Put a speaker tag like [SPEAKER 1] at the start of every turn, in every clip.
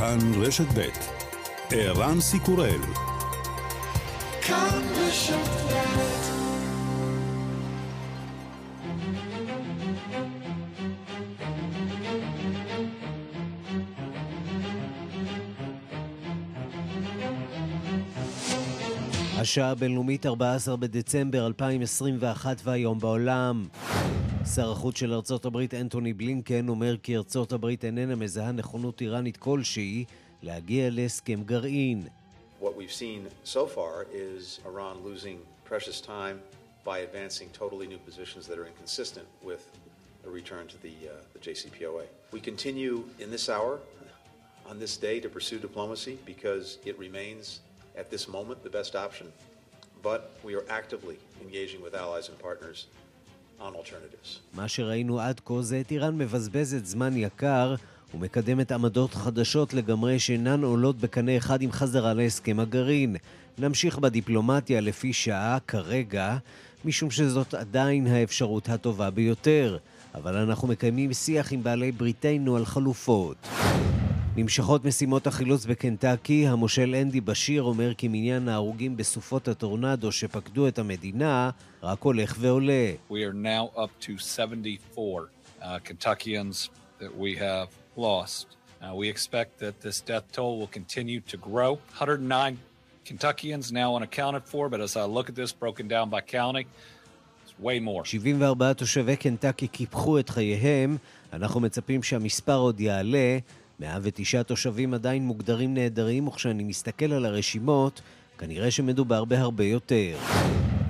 [SPEAKER 1] כאן רשת ב' ערן סיקורל השעה הבינלאומית 14 בדצמבר 2021 והיום בעולם. שר החוץ של ארצות הברית אנטוני בלינקן אומר כי ארצות הברית איננה מזהה נכונות איראנית כלשהי להגיע להסכם גרעין. What we've seen so far is Iran losing precious time by advancing totally new positions that are inconsistent with a return to the, uh, the JCPOA. We continue in this hour, on this day, to pursue diplomacy because it remains at this moment the best option. But we are actively engaging with allies and partners on alternatives. מה שראינו עד כה זה את איראן מבזבזת זמן יקר ומקדמת עמדות חדשות לגמרי שאינן עולות בקנה אחד עם חזרה להסכם הגרעין. נמשיך בדיפלומטיה לפי שעה כרגע, משום שזאת עדיין האפשרות הטובה ביותר. אבל אנחנו מקיימים שיח עם בעלי בריתנו על חלופות. נמשכות משימות החילוץ בקנטקי, המושל אנדי בשיר אומר כי מניין ההרוגים בסופות הטורנדו שפקדו את המדינה רק הולך ועולה. We are now up to 74 uh, Kentuckians that we have lost. Uh, we expect that this death toll will continue to grow. 109 Kentuckians now unaccounted for, but as I look at this broken down by county, it's way more. 74 תושבי קנטקי קיפחו את חייהם, אנחנו מצפים שהמספר עוד יעלה. 109 תושבים עדיין מוגדרים נעדרים, וכשאני מסתכל על הרשימות, כנראה שמדובר בהרבה יותר.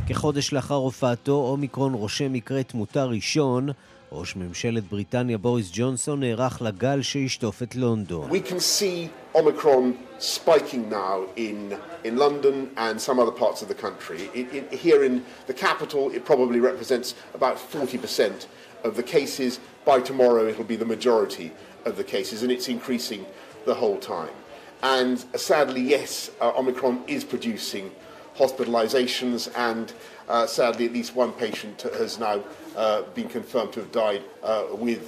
[SPEAKER 1] כחודש לאחר הופעתו, אומיקרון רושם מקרה תמותה ראשון. ראש ממשלת בריטניה בוריס ג'ונסון נערך לגל שישטוף את לונדון. We can see Omicron spiking now in, in London and some other parts of the country. It, it, here in the capital, it probably represents about 40% of the cases. By tomorrow, be the majority of the cases, and it's increasing the whole time. And uh, sadly, yes, uh, Omicron is producing hospitalizations, and uh, sadly, at least one patient has now uh, been confirmed to have died uh, with.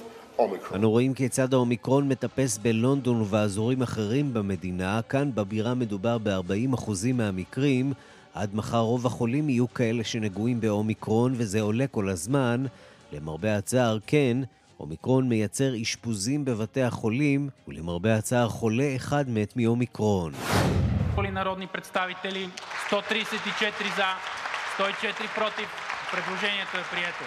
[SPEAKER 1] אנו רואים כיצד האומיקרון מטפס בלונדון ובאזורים אחרים במדינה. כאן בבירה מדובר ב-40% מהמקרים. עד מחר רוב החולים יהיו כאלה שנגועים באומיקרון, וזה עולה כל הזמן. למרבה הצער, כן, אומיקרון מייצר אשפוזים בבתי החולים, ולמרבה הצער חולה אחד מת מאומיקרון. народни представители, 134 за, 104 против. Предложението е прието.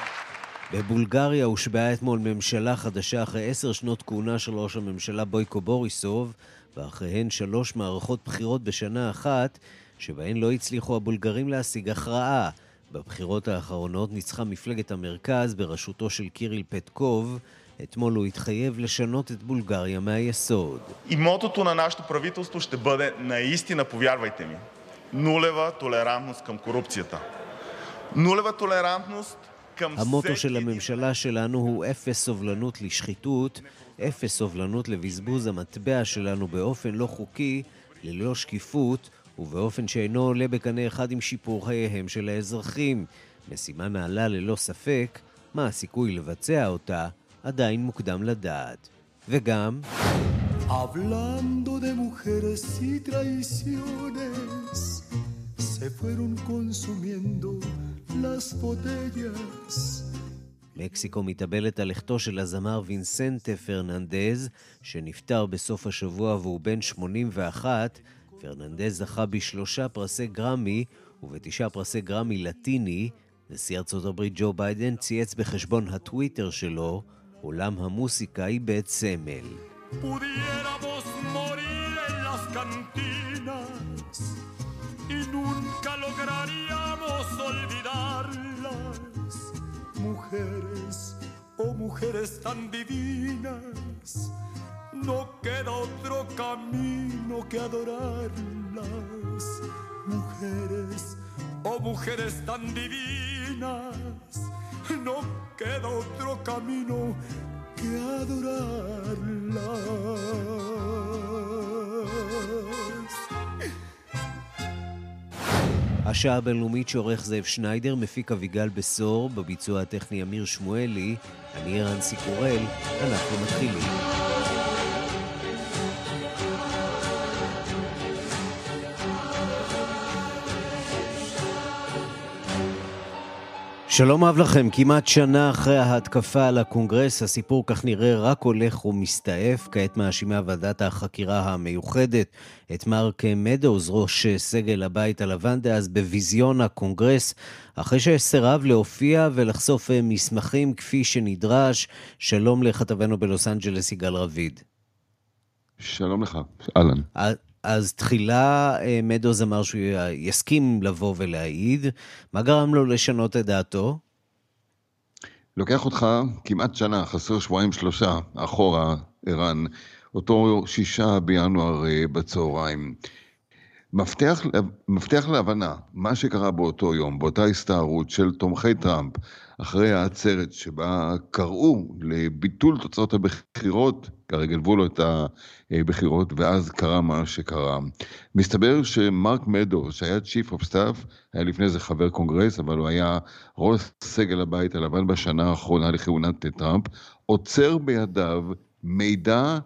[SPEAKER 1] בבולגריה הושבעה אתמול ממשלה חדשה אחרי עשר שנות כהונה של ראש הממשלה בויקו בוריסוב, ואחריהן שלוש מערכות בחירות בשנה אחת, שבהן לא הצליחו הבולגרים להשיג הכרעה. בבחירות האחרונות ניצחה מפלגת המרכז בראשותו של קיריל פטקוב. אתמול הוא התחייב לשנות את בולגריה מהיסוד. И мотото на нашето правителство ще бъде наистина, повярвайте ми, нулева толерантност към корупцията. нулева толерантност המוטו של הממשלה שלנו הוא אפס סובלנות לשחיתות, אפס סובלנות לבזבוז המטבע שלנו באופן לא חוקי, ללא שקיפות, ובאופן שאינו עולה בקנה אחד עם שיפור חייהם של האזרחים. משימה נעלה ללא ספק, מה הסיכוי לבצע אותה, עדיין מוקדם לדעת. וגם... Hablando de mujeres y traiciones, se fueron consumiendo las botellas. מקסיקו מתאבלת על לכתו של הזמר ויסנטה פרננדז, שנפטר בסוף השבוע והוא בן 81, פרננדז זכה בשלושה פרסי גרמי ובתשעה פרסי גרמי לטיני. נשיא ארצות הברית ג'ו ביידן צייץ בחשבון הטוויטר שלו, עולם המוסיקה איבד סמל. Mujeres, oh mujeres tan divinas, no queda otro camino que adorarlas. Mujeres, oh mujeres tan divinas, no queda otro camino que adorarlas. השעה הבינלאומית שעורך זאב שניידר, מפיק אביגל בשור, בביצוע הטכני אמיר שמואלי, אני ערן סיקורל, אנחנו מתחילים. שלום אהב לכם, כמעט שנה אחרי ההתקפה על הקונגרס, הסיפור כך נראה רק הולך ומסתעף. כעת מאשימה ועדת החקירה המיוחדת את מרק מדוז, ראש סגל הבית הלבן דאז, בביזיון הקונגרס, אחרי שסירב להופיע ולחשוף מסמכים כפי שנדרש. שלום לכתבנו בלוס אנג'לס, יגאל רביד.
[SPEAKER 2] שלום לך, אהלן.
[SPEAKER 1] אז תחילה אה, מדוז אמר שהוא יסכים לבוא ולהעיד. מה גרם לו לשנות את דעתו?
[SPEAKER 2] לוקח אותך כמעט שנה, חסר שבועיים שלושה, אחורה, ערן, אותו שישה בינואר אה, בצהריים. מפתח, מפתח להבנה, מה שקרה באותו יום, באותה הסתערות של תומכי טראמפ, אחרי העצרת שבה קראו לביטול תוצאות הבחירות, הרי גנבו לו את הבחירות, ואז קרה מה שקרה. מסתבר שמרק מדו, שהיה Chief of Staff, היה לפני זה חבר קונגרס, אבל הוא היה ראש סגל הבית הלבן בשנה האחרונה לכהונת טראמפ, עוצר בידיו מידע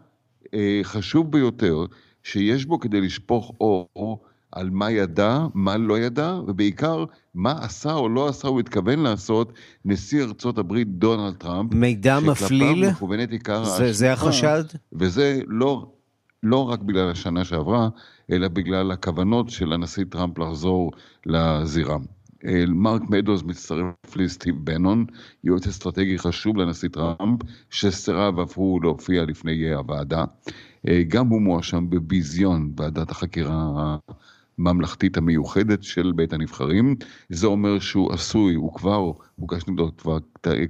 [SPEAKER 2] אה, חשוב ביותר, שיש בו כדי לשפוך אור על מה ידע, מה לא ידע, ובעיקר מה עשה או לא עשה, הוא התכוון לעשות נשיא ארצות הברית דונלד טראמפ.
[SPEAKER 1] מידע מפליל?
[SPEAKER 2] מכוונת עיקר
[SPEAKER 1] זה, זה החשד?
[SPEAKER 2] וזה לא, לא רק בגלל השנה שעברה, אלא בגלל הכוונות של הנשיא טראמפ לחזור לזירה. מרק מדוז מצטרף לסטיב בנון, יועץ אסטרטגי חשוב לנשיא טראמפ, שסירב אף הוא להופיע לפני הוועדה. גם הוא מואשם בביזיון ועדת החקירה הממלכתית המיוחדת של בית הנבחרים. זה אומר שהוא עשוי, הוא כבר, הוגש נגדו כבר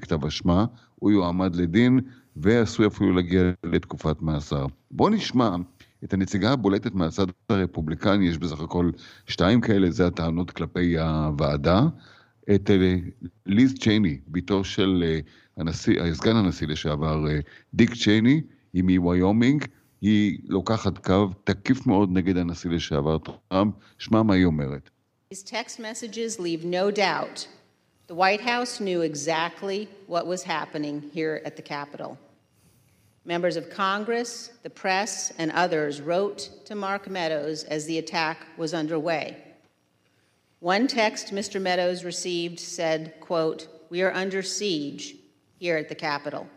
[SPEAKER 2] כתב אשמה, הוא יועמד לדין ועשוי אפילו להגיע לתקופת מאסר. בואו נשמע את הנציגה הבולטת מהצד הרפובליקני, יש בסך הכל שתיים כאלה, זה הטענות כלפי הוועדה. את אה, ליז צ'ייני, בתו של אה, הנשיא, סגן הנשיא לשעבר, אה, דיק צ'ייני, היא מוויומינג, היא לוקחת קו תקיף מאוד נגד הנשיא לשעבר טראמפ, שמע מה היא אומרת. These text messages leave no doubt the White House knew exactly what was happening here at the Capitol. Members of Congress, the press, and others wrote to Mark Meadows as the attack was underway. One text Mr. Meadows received said, quote, We are under siege here at the Capitol.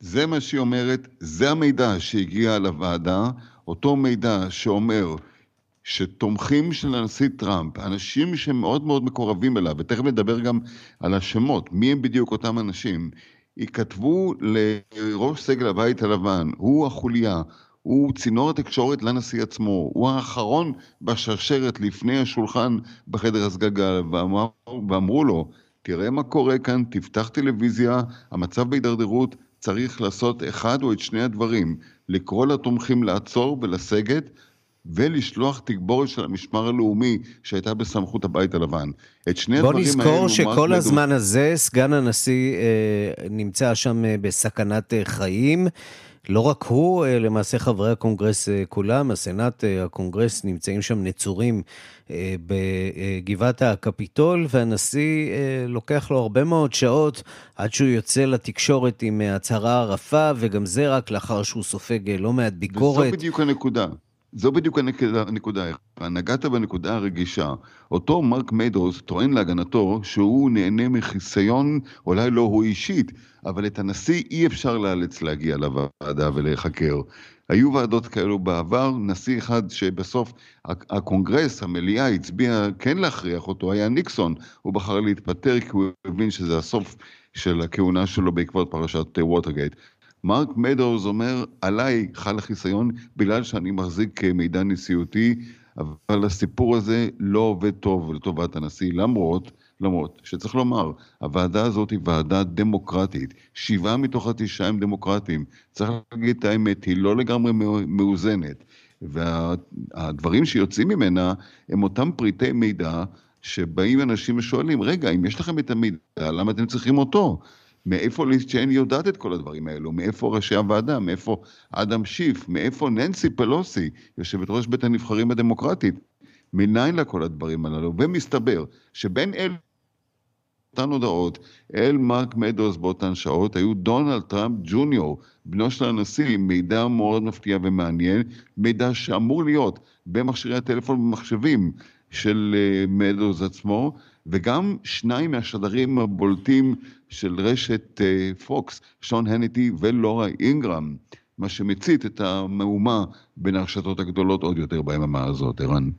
[SPEAKER 2] זה מה שהיא אומרת, זה המידע שהגיע לוועדה, אותו מידע שאומר שתומכים של הנשיא טראמפ, אנשים שמאוד מאוד מקורבים אליו, ותכף נדבר גם על השמות, מי הם בדיוק אותם אנשים, יכתבו לראש סגל הבית הלבן, הוא החוליה, הוא צינור התקשורת לנשיא עצמו, הוא האחרון בשרשרת לפני השולחן בחדר הסגגה, ואמר, ואמרו לו, תראה מה קורה כאן, תפתח טלוויזיה, המצב בהידרדרות, צריך לעשות אחד או את שני הדברים, לקרוא לתומכים לעצור ולסגת, ולשלוח תגבורת של המשמר הלאומי שהייתה בסמכות הבית הלבן. את שני הדברים
[SPEAKER 1] האלו... בוא נזכור שכל הזמן. הזה סגן הנשיא אה, נמצא שם אה, בסכנת אה, חיים. לא רק הוא, אה, למעשה חברי הקונגרס אה, כולם, הסנאט, אה, הקונגרס, נמצאים שם נצורים בגבעת הקפיטול, והנשיא לוקח לו הרבה מאוד שעות עד שהוא יוצא לתקשורת עם הצהרה רפה, וגם זה רק לאחר שהוא סופג לא מעט ביקורת.
[SPEAKER 2] וזו בדיוק הנקודה. זו בדיוק הנקודה, נגעת בנקודה הרגישה. אותו מרק מדוז טוען להגנתו שהוא נהנה מחיסיון, אולי לא הוא אישית, אבל את הנשיא אי אפשר לאלץ להגיע לוועדה ולהיחקר. היו ועדות כאלו בעבר, נשיא אחד שבסוף הקונגרס, המליאה, הצביע כן להכריח אותו, היה ניקסון. הוא בחר להתפטר כי הוא הבין שזה הסוף של הכהונה שלו בעקבות פרשת ווטרגייט. מרק מדוז אומר, עליי חל החיסיון בגלל שאני מחזיק מידע נשיאותי, אבל הסיפור הזה לא עובד טוב לטובת הנשיא, למרות, למרות שצריך לומר, הוועדה הזאת היא ועדה דמוקרטית, שבעה מתוך התשעה הם דמוקרטים, צריך להגיד את האמת, היא לא לגמרי מאוזנת, והדברים שיוצאים ממנה הם אותם פריטי מידע שבאים אנשים ושואלים, רגע, אם יש לכם את המידע, למה אתם צריכים אותו? מאיפה ליז צ'יין יודעת את כל הדברים האלו? מאיפה ראשי הוועדה? מאיפה אדם שיף? מאיפה ננסי פלוסי, יושבת ראש בית הנבחרים הדמוקרטית? מניין לה כל הדברים הללו? ומסתבר שבין אל... אותן הודעות אל מרק מדוס באותן שעות היו דונלד טראמפ ג'וניור, בנו של הנשיא, מידע מאוד מפתיע ומעניין, מידע שאמור להיות במכשירי הטלפון ובמחשבים של מדוז עצמו, וגם שניים מהשדרים הבולטים של רשת פוקס, שון הניטי ולורה אינגרם, מה שמצית את המהומה בין הרשתות הגדולות עוד יותר ביממה הזאת, ערן.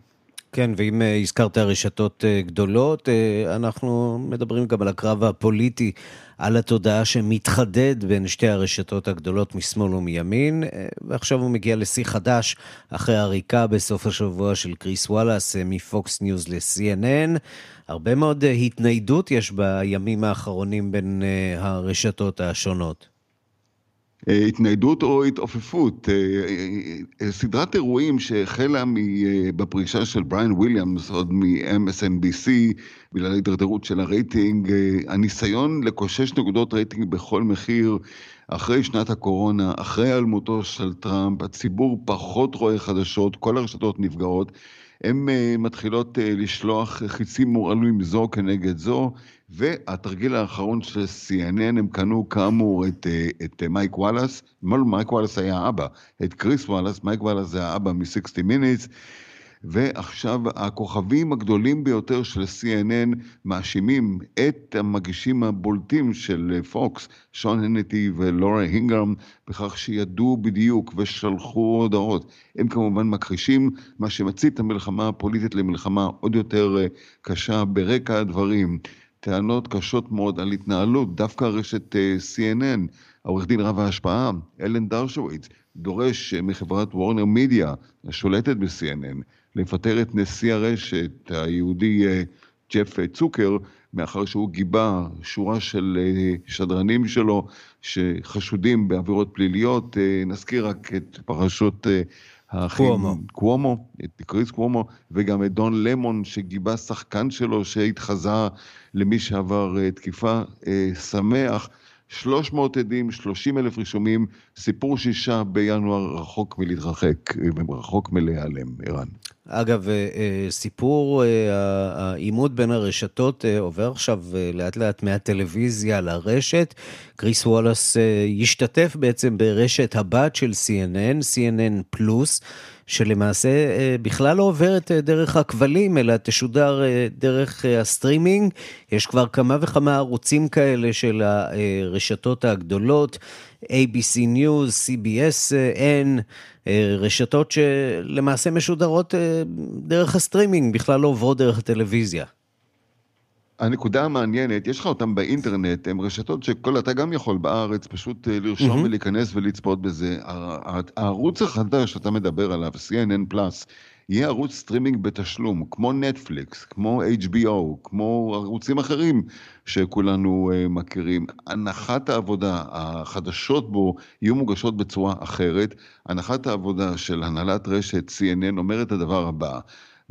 [SPEAKER 1] כן, ואם אה, הזכרת רשתות אה, גדולות, אה, אנחנו מדברים גם על הקרב הפוליטי, על התודעה שמתחדד בין שתי הרשתות הגדולות משמאל ומימין, ועכשיו הוא מגיע לשיא חדש אחרי העריקה בסוף השבוע של כריס וואלאס מפוקס ניוז ל-CNN. הרבה מאוד התניידות יש בימים האחרונים בין הרשתות השונות.
[SPEAKER 2] אה, התניידות או התעופפות. אה, אה, סדרת אירועים שהחלה בפרישה של בריאן וויליאמס עוד מ-MSNBC בגלל ההידרדרות של הרייטינג, הניסיון לקושש נקודות רייטינג בכל מחיר אחרי שנת הקורונה, אחרי היעלמותו של טראמפ, הציבור פחות רואה חדשות, כל הרשתות נפגעות. הן מתחילות לשלוח חיצים מורעלים זו כנגד זו, והתרגיל האחרון של CNN, הם קנו כאמור את, אה, את מייק וואלאס, מייק וואלאס היה האבא, את כריס וואלאס, מייק וואלאס זה האבא מ-60 Minutes, ועכשיו הכוכבים הגדולים ביותר של CNN מאשימים את המגישים הבולטים של פוקס, שון האניטי ולורה הינגרם, בכך שידעו בדיוק ושלחו הודעות. הם כמובן מכחישים, מה שמצית המלחמה הפוליטית למלחמה עוד יותר אה, קשה ברקע הדברים. טענות קשות מאוד על התנהלות, דווקא רשת אה, CNN, העורך דין רב ההשפעה, אלן דרשוויץ, דורש אה, מחברת וורנר מידיה, השולטת ב-CNN, לפטר את נשיא הרשת, היהודי אה, ג'ף צוקר, מאחר שהוא גיבה שורה של שדרנים שלו שחשודים בעבירות פליליות. נזכיר רק את פרשות
[SPEAKER 1] קוומו.
[SPEAKER 2] קוומו, את קריס קוומו, וגם את דון למון שגיבה שחקן שלו שהתחזה למי שעבר אה, תקיפה. אה, שמח. 300 עדים, 30 אלף רישומים, סיפור שישה בינואר רחוק מלהתרחק, רחוק מלהיעלם, ערן.
[SPEAKER 1] אגב, אה, סיפור העימות בין הרשתות עובר עכשיו לאט לאט מהטלוויזיה לרשת. קריס וואלאס ישתתף בעצם ברשת הבת של CNN, CNN פלוס. שלמעשה אה, בכלל לא עוברת אה, דרך הכבלים, אלא תשודר אה, דרך הסטרימינג. יש כבר כמה וכמה ערוצים כאלה של הרשתות הגדולות, ABC News, CBS N, רשתות שלמעשה משודרות דרך הסטרימינג, בכלל לא עוברות דרך הטלוויזיה.
[SPEAKER 2] הנקודה המעניינת, יש לך אותם באינטרנט, הן רשתות שכל, אתה גם יכול בארץ פשוט אה, לרשום mm-hmm. ולהיכנס ולצפות בזה. הערוץ החדש שאתה מדבר עליו, CNN Plus, יהיה ערוץ סטרימינג בתשלום, כמו נטפליקס, כמו HBO, כמו ערוצים אחרים שכולנו אה, מכירים. הנחת העבודה, החדשות בו יהיו מוגשות בצורה אחרת. הנחת העבודה של הנהלת רשת CNN אומרת את הדבר הבא,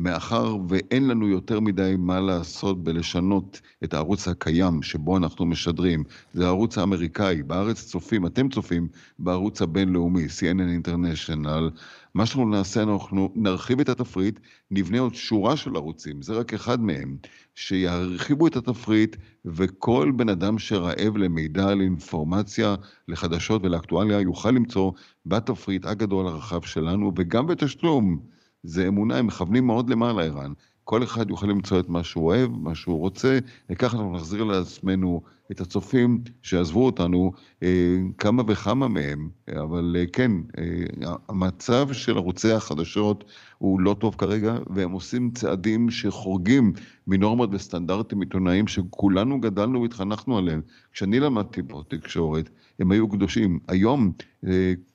[SPEAKER 2] מאחר ואין לנו יותר מדי מה לעשות בלשנות את הערוץ הקיים שבו אנחנו משדרים, זה הערוץ האמריקאי, בארץ צופים, אתם צופים בערוץ הבינלאומי, CNN International, מה שאנחנו נעשה, אנחנו נרחיב את התפריט, נבנה עוד שורה של ערוצים, זה רק אחד מהם, שירחיבו את התפריט, וכל בן אדם שרעב למידע, לאינפורמציה, לחדשות ולאקטואליה, יוכל למצוא בתפריט הגדול הרחב שלנו, וגם בתשלום. זה אמונה, הם מכוונים מאוד למעלה, ערן. כל אחד יוכל למצוא את מה שהוא אוהב, מה שהוא רוצה, וככה אנחנו נחזיר לעצמנו את הצופים שעזבו אותנו, אה, כמה וכמה מהם, אבל אה, כן, אה, המצב של ערוצי החדשות הוא לא טוב כרגע, והם עושים צעדים שחורגים מנורמות וסטנדרטים עיתונאיים שכולנו גדלנו והתחנכנו עליהם. כשאני למדתי פה תקשורת, הם היו קדושים. היום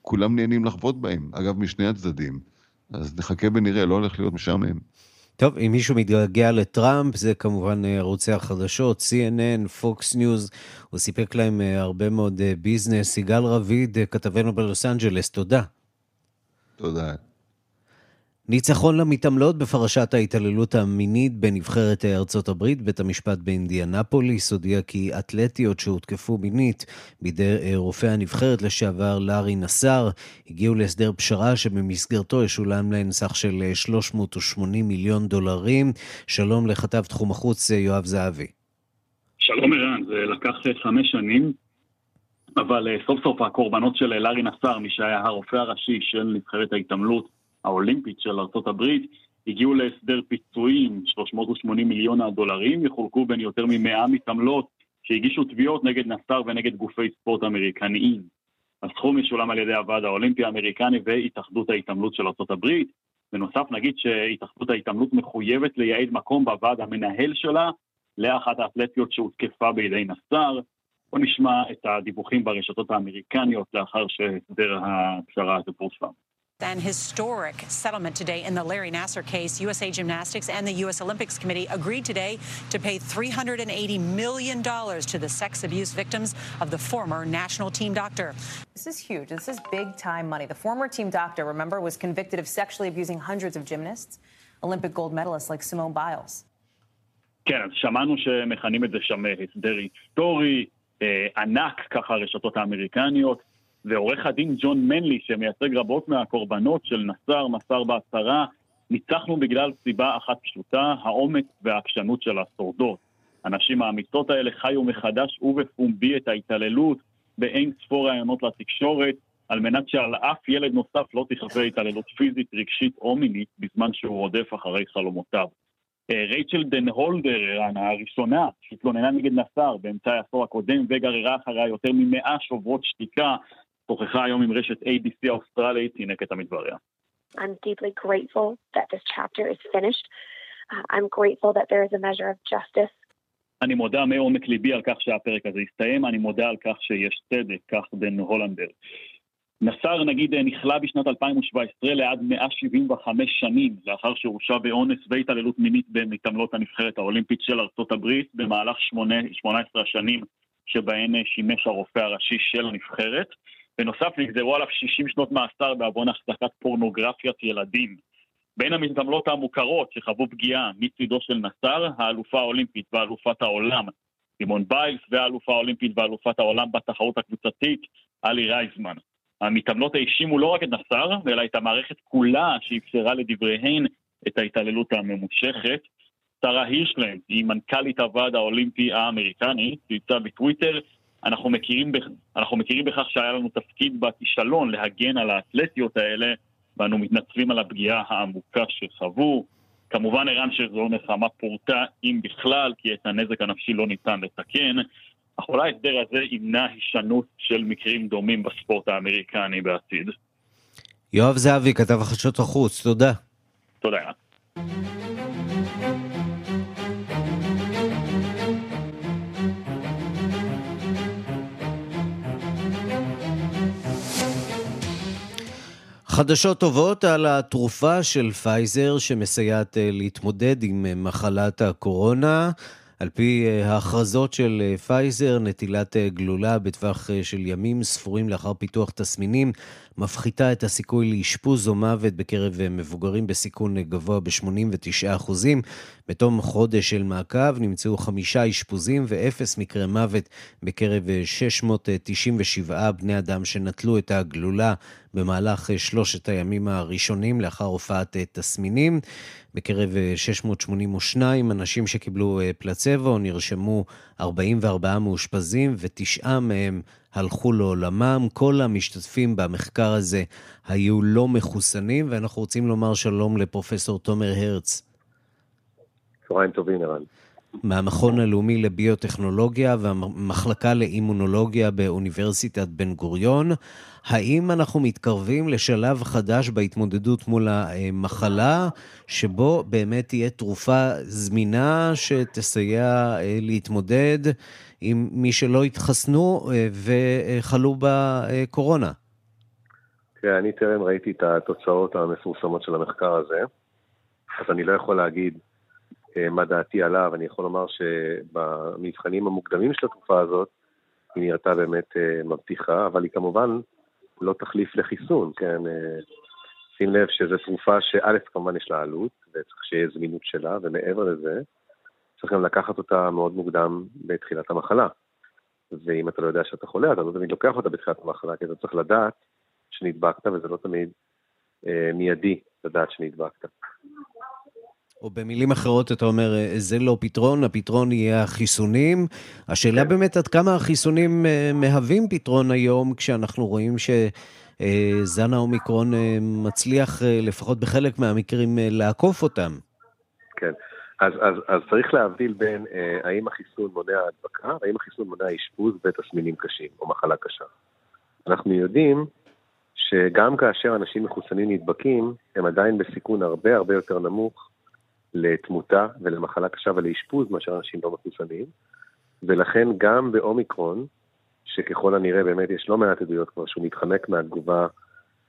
[SPEAKER 2] כולם נהנים לחבוט בהם, אגב, משני הצדדים. אז נחכה ונראה, לא הולך להיות משעמם.
[SPEAKER 1] טוב, אם מישהו מתגעגע לטראמפ, זה כמובן אה, ערוצי החדשות, CNN, Fox News, הוא סיפק להם אה, הרבה מאוד אה, ביזנס. יגאל רביד, כתבנו בלוס אנג'לס, תודה.
[SPEAKER 2] תודה.
[SPEAKER 1] ניצחון למתעמלות בפרשת ההתעללות המינית בנבחרת ארצות הברית. בית המשפט באינדיאנפוליס הודיע כי אתלטיות שהותקפו מינית בידי רופא הנבחרת לשעבר לארי נסאר הגיעו להסדר פשרה שבמסגרתו ישולם להן סך של 380 מיליון דולרים. שלום לכתב תחום החוץ יואב זהבי.
[SPEAKER 3] שלום ערן, זה לקח חמש שנים, אבל סוף סוף הקורבנות של לארי נסאר, מי שהיה הרופא הראשי של נבחרת ההתעמלות, האולימפית של הברית, הגיעו להסדר פיצויים, 380 מיליון הדולרים, יחולקו בין יותר מ-100 מתעמלות שהגישו תביעות נגד נסר ונגד גופי ספורט אמריקניים. הסכום ישולם על ידי הוועד האולימפי האמריקני והתאחדות ההתעמלות של ארה"ב. בנוסף נגיד שהתאחדות ההתעמלות מחויבת לייעד מקום בוועד המנהל שלה לאחת האתלטיות שהותקפה בידי נסר. בוא נשמע את הדיווחים ברשתות האמריקניות לאחר שהסדר הפשרה הזה פורסם.
[SPEAKER 4] An historic settlement today in the Larry Nasser case. USA Gymnastics and the U.S. Olympics Committee agreed today to pay $380 million to the sex abuse victims of the former national team doctor.
[SPEAKER 5] This is huge. This is big time money. The former team doctor, remember, was convicted of sexually abusing hundreds of gymnasts, Olympic gold medalists like Simone Biles.
[SPEAKER 3] כן, אז שמענו שמכנים את זה שם הסדר היסטורי, אה, ענק, ככה הרשתות האמריקניות. ועורך הדין ג'ון מנלי, שמייצג רבות מהקורבנות של נסר, מסר בהצהרה, ניצחנו בגלל סיבה אחת פשוטה, האומץ והעקשנות של השורדות. הנשים האמיצות האלה חיו מחדש ובפומבי את ההתעללות באין ספור רעיונות לתקשורת, על מנת שעל אף ילד נוסף לא תחווה התעללות פיזית, רגשית או מינית בזמן שהוא רודף אחרי חלומותיו. אה, רייצ'ל דן הולדר, הראשונה שהתלוננה נגד נסר באמצע העשור הקודם וגררה אחריה יותר ממאה שוברות שתיקה, שוחחה היום עם רשת ABC האוסטרלית, הנה קטע מדבריה.
[SPEAKER 6] I'm deeply grateful that this chapter is finished. Uh, I'm grateful that there is a measure of justice.
[SPEAKER 3] אני מודה מעומק ליבי על כך שהפרק הזה הסתיים, אני מודה על כך שיש צדק, כך דן הולנדר. נסר נגיד נכלא בשנת 2017 לעד 175 שנים לאחר שהורשע באונס והתעללות מינית במתעמלות הנבחרת האולימפית של ארצות הברית במהלך 18 השנים שבהן שימש הרופא הראשי של הנבחרת. בנוסף נגזרו עליו 60 שנות מאסר בעוון החזקת פורנוגרפיית ילדים. בין המתעמלות המוכרות שחוו פגיעה מצידו של נסר, האלופה האולימפית ואלופת העולם, רימון ביילס, והאלופה האולימפית ואלופת העולם בתחרות הקבוצתית, עלי רייזמן. המתעמלות האשימו לא רק את נסר, אלא את המערכת כולה שאפשרה לדבריהן את ההתעללות הממושכת. שרה הירשלנד היא מנכ"לית הוועד האולימפי האמריקני, צייצה בטוויטר, אנחנו מכירים. אנחנו מכירים בכך שהיה לנו תפקיד בכישלון להגן על האתלטיות האלה, ואנו מתנצלים על הפגיעה העמוקה שחוו. כמובן ערן שזו נחמה פורטה, אם בכלל, כי את הנזק הנפשי לא ניתן לתקן, אך אולי ההסדר הזה ימנע הישנות של מקרים דומים בספורט האמריקני בעתיד.
[SPEAKER 1] יואב זהבי, כתב החדשות החוץ, תודה.
[SPEAKER 3] תודה.
[SPEAKER 1] חדשות טובות על התרופה של פייזר שמסייעת אה, להתמודד עם אה, מחלת הקורונה. על פי אה, ההכרזות של פייזר, נטילת גלולה בטווח של ימים ספורים לאחר פיתוח תסמינים מפחיתה את הסיכוי לאשפוז או מוות בקרב מבוגרים בסיכון גבוה ב-89%. בתום חודש של מעקב נמצאו חמישה אשפוזים ואפס מקרי מוות בקרב 697 בני אדם שנטלו את הגלולה במהלך שלושת הימים הראשונים לאחר הופעת תסמינים. בקרב 682 אנשים שקיבלו פלצבו נרשמו 44 מאושפזים ותשעה מהם הלכו לעולמם. כל המשתתפים במחקר הזה היו לא מחוסנים, ואנחנו רוצים לומר שלום לפרופסור תומר הרץ.
[SPEAKER 7] צהריים טובים, ערן.
[SPEAKER 1] מהמכון הלאומי לביוטכנולוגיה והמחלקה לאימונולוגיה באוניברסיטת בן גוריון. האם אנחנו מתקרבים לשלב חדש בהתמודדות מול המחלה, שבו באמת תהיה תרופה זמינה שתסייע אה, להתמודד עם מי שלא התחסנו אה, וחלו בקורונה?
[SPEAKER 7] תראה, אני טרם ראיתי את התוצאות המפורסמות של המחקר הזה, אז אני לא יכול להגיד מה דעתי עליו. אני יכול לומר שבמבחנים המוקדמים של התרופה הזאת, היא נראתה באמת מבטיחה, אבל היא כמובן לא תחליף לחיסון, כן? שים לב שזו תרופה שא', כמובן יש לה עלות, וצריך שיהיה זמינות שלה, ומעבר לזה, צריך גם לקחת אותה מאוד מוקדם בתחילת המחלה. ואם אתה לא יודע שאתה חולה, אתה לא תמיד לוקח אותה בתחילת המחלה, כי אתה צריך לדעת שנדבקת, וזה לא תמיד אה, מיידי לדעת שנדבקת.
[SPEAKER 1] או במילים אחרות אתה אומר, אה, זה לא פתרון, הפתרון יהיה החיסונים. השאלה כן. באמת עד כמה החיסונים אה, מהווים פתרון היום, כשאנחנו רואים ש... זן האומיקרון מצליח לפחות בחלק מהמקרים לעקוף אותם.
[SPEAKER 7] כן. אז, אז, אז צריך להבדיל בין אה, האם החיסון מונע הדבקה, והאם החיסון מונע אשפוז ותסמינים קשים או מחלה קשה. אנחנו יודעים שגם כאשר אנשים מחוסנים נדבקים, הם עדיין בסיכון הרבה הרבה יותר נמוך לתמותה ולמחלה קשה ולאשפוז מאשר אנשים לא מחוסנים, ולכן גם באומיקרון, שככל הנראה באמת יש לא מעט עדויות כבר שהוא מתחמק מהתגובה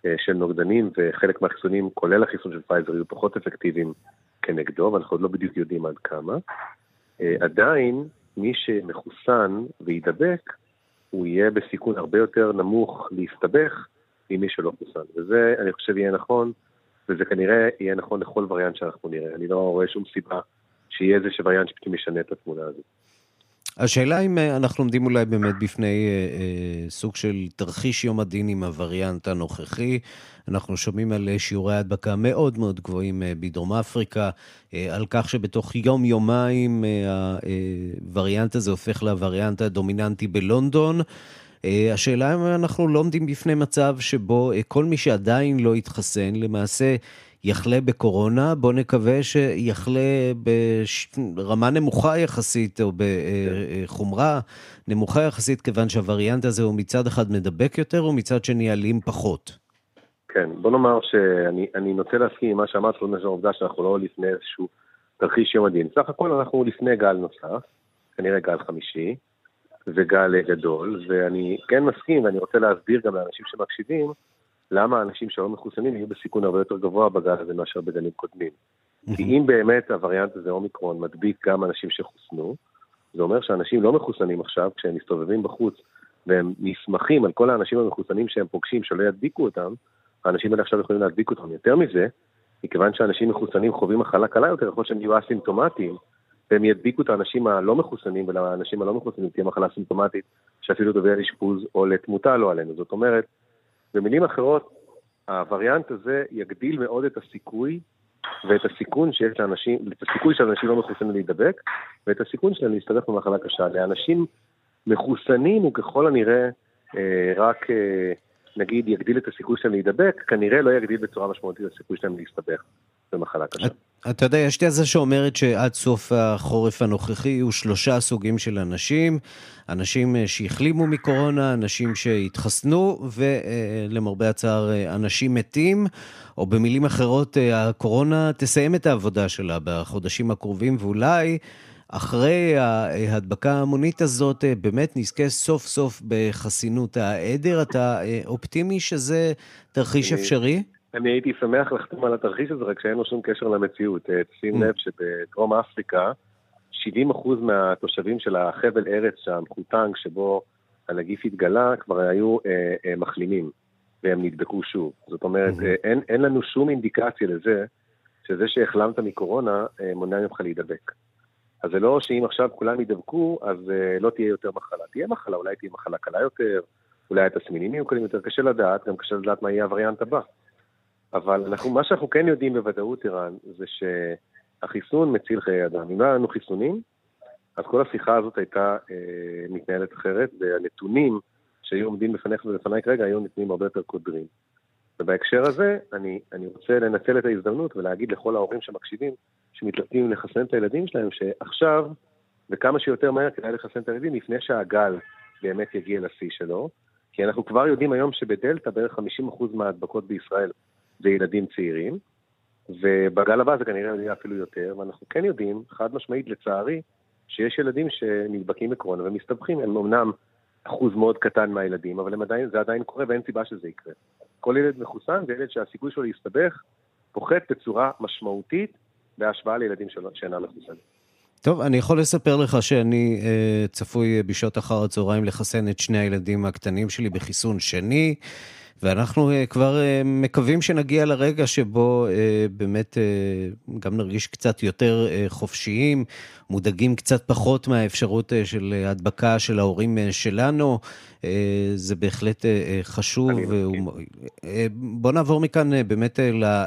[SPEAKER 7] אה, של נוגדנים, וחלק מהחיסונים, כולל החיסון של פייזר, יהיו פחות אפקטיביים כנגדו, ואנחנו עוד לא בדיוק יודעים עד כמה. אה, עדיין, מי שמחוסן ויידבק, הוא יהיה בסיכון הרבה יותר נמוך להסתבך ממי שלא חוסן. וזה, אני חושב, יהיה נכון, וזה כנראה יהיה נכון לכל וריאנט שאנחנו נראה. אני לא רואה שום סיבה שיהיה איזה וריאנט שפתאום ישנה את התמונה הזאת.
[SPEAKER 1] השאלה אם אה, אנחנו עומדים אולי באמת בפני אה, אה, סוג של תרחיש יום הדין עם הווריאנט הנוכחי. אנחנו שומעים על אה, שיעורי הדבקה מאוד מאוד גבוהים אה, בדרום אפריקה, אה, על כך שבתוך יום-יומיים אה, הווריאנט הזה הופך לווריאנט הדומיננטי בלונדון. אה, השאלה אם אנחנו לא עומדים בפני מצב שבו אה, כל מי שעדיין לא התחסן, למעשה יחלה בקורונה, בואו נקווה שיחלה ברמה נמוכה יחסית, או בחומרה נמוכה יחסית, כיוון שהווריאנט הזה הוא מצד אחד מדבק יותר, ומצד שני אלים פחות.
[SPEAKER 7] כן, בוא נאמר שאני נוטה להסכים עם מה שאמרת, זאת אומרת, העובדה שאנחנו לא לפני איזשהו תרחיש יום הדין. סך הכל אנחנו לפני גל נוסף, כנראה גל חמישי, וגל גדול, ואני כן מסכים, ואני רוצה להסביר גם לאנשים שמקשיבים, למה האנשים שלא מחוסנים יהיו בסיכון הרבה יותר גבוה בגל הזה מאשר בגלים קודמים. כי אם באמת הווריאנט הזה, אומיקרון, מדביק גם אנשים שחוסנו, זה אומר שאנשים לא מחוסנים עכשיו, כשהם מסתובבים בחוץ והם נסמכים על כל האנשים המחוסנים שהם פוגשים שלא ידביקו אותם, האנשים האלה עכשיו יכולים להדביק אותם. יותר מזה, מכיוון שאנשים מחוסנים חווים מחלה קלה יותר, יכול להיות שהם יהיו אסימפטומטיים, והם ידביקו את האנשים הלא מחוסנים, ולאנשים הלא מחוסנים תהיה מחלה סימפטומטית, שאפילו תביא לאשפוז או לתמותה לא עלינו. זאת אומרת, במילים אחרות, הווריאנט הזה יגדיל מאוד את הסיכוי ואת הסיכון שיש לאנשים, את הסיכוי של אנשים לא מחוסנים להידבק, ואת הסיכון שלהם להסתבך במחלה קשה. לאנשים מחוסנים הוא ככל הנראה אה, רק, אה, נגיד, יגדיל את הסיכוי שלהם להידבק, כנראה לא יגדיל בצורה משמעותית את הסיכוי שלהם להסתבך במחלה קשה.
[SPEAKER 1] אתה יודע, יש תזה שאומרת שעד סוף החורף הנוכחי יהיו שלושה סוגים של אנשים, אנשים אה, שהחלימו מקורונה, אנשים שהתחסנו, ולמרבה הצער, אה, אנשים מתים, או במילים אחרות, אה, הקורונה תסיים את העבודה שלה בחודשים הקרובים, ואולי... אחרי ההדבקה ההמונית הזאת, באמת נזכה סוף סוף בחסינות העדר. אתה אופטימי שזה תרחיש אפשרי?
[SPEAKER 7] אני הייתי שמח לחתום על התרחיש הזה, רק שאין לו שום קשר למציאות. אה, שים mm. לב שבדרום אפריקה, 70% מהתושבים של החבל ארץ שם, חוטנג, שבו הנגיף התגלה, כבר היו אה, אה, מחלימים, והם נדבקו שוב. זאת אומרת, mm-hmm. אה, אין, אין לנו שום אינדיקציה לזה שזה שהחלמת מקורונה אה, מונע ממך להידבק. אז זה לא שאם עכשיו כולם ידבקו, אז אה, לא תהיה יותר מחלה. תהיה מחלה, אולי תהיה מחלה קלה יותר, אולי התסמינים יהיו קלים יותר, קשה לדעת, גם קשה לדעת מה יהיה הווריאנט הבא. אבל אנחנו, מה שאנחנו כן יודעים בוודאות, ערן, זה שהחיסון מציל חיי אדם. אם לא היה לנו חיסונים, אז כל השיחה הזאת הייתה אה, מתנהלת אחרת, והנתונים שהיו עומדים בפניך ובפניי כרגע היו נתונים הרבה יותר קודרים. ובהקשר הזה, אני, אני רוצה לנצל את ההזדמנות ולהגיד לכל ההורים שמקשיבים, שמתלבטים לחסן את הילדים שלהם, שעכשיו, וכמה שיותר מהר כדאי לחסן את הילדים לפני שהגל באמת יגיע לשיא שלו, כי אנחנו כבר יודעים היום שבדלתא בערך 50% מההדבקות בישראל זה ילדים צעירים, ובגל הבא זה כנראה יהיה אפילו יותר, ואנחנו כן יודעים, חד משמעית לצערי, שיש ילדים שנדבקים בקורונה ומסתבכים, הם אמנם אחוז מאוד קטן מהילדים, אבל עדיין, זה עדיין קורה ואין סיבה שזה יקרה. כל ילד מחוסן זה ילד שהסיכוי שלו להסתבך פוחת בצורה משמעותית בהשוואה לילדים שאינם מחוסנים.
[SPEAKER 1] טוב, אני יכול לספר לך שאני אה, צפוי בשעות אחר הצהריים לחסן את שני הילדים הקטנים שלי בחיסון שני. ואנחנו uh, כבר uh, מקווים שנגיע לרגע שבו uh, באמת גם נרגיש קצת יותר חופשיים, מודאגים קצת פחות מהאפשרות של הדבקה של ההורים שלנו. זה בהחלט חשוב. בוא נעבור מכאן באמת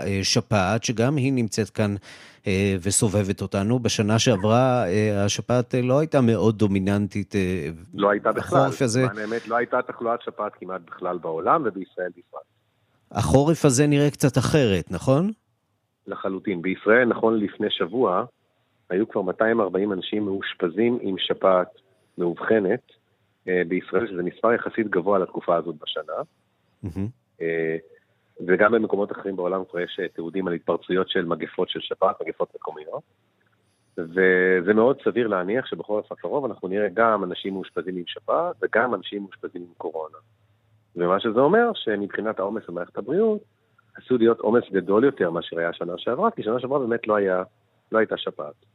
[SPEAKER 1] לשפעת, שגם היא נמצאת כאן. וסובבת אותנו. בשנה שעברה השפעת לא הייתה מאוד דומיננטית.
[SPEAKER 7] לא הייתה בכלל. החורף הזה... האמת, לא הייתה תחלואת שפעת כמעט בכלל בעולם, ובישראל בפרט.
[SPEAKER 1] החורף הזה נראה קצת אחרת, נכון?
[SPEAKER 7] לחלוטין. בישראל, נכון לפני שבוע, היו כבר 240 אנשים מאושפזים עם שפעת מאובחנת אה, בישראל, שזה מספר יחסית גבוה לתקופה הזאת בשנה. Mm-hmm. וגם במקומות אחרים בעולם כבר יש אה, תיעודים על התפרצויות של מגפות של שפעת, מגפות מקומיות. וזה מאוד סביר להניח שבחורף הקרוב אנחנו נראה גם אנשים מאושפזים עם שפעת וגם אנשים מאושפזים עם קורונה. ומה שזה אומר, שמבחינת העומס במערכת הבריאות, עשוי להיות עומס גדול יותר מאשר היה שנה שעברה, כי שנה שעברה באמת לא, היה, לא הייתה שפעת.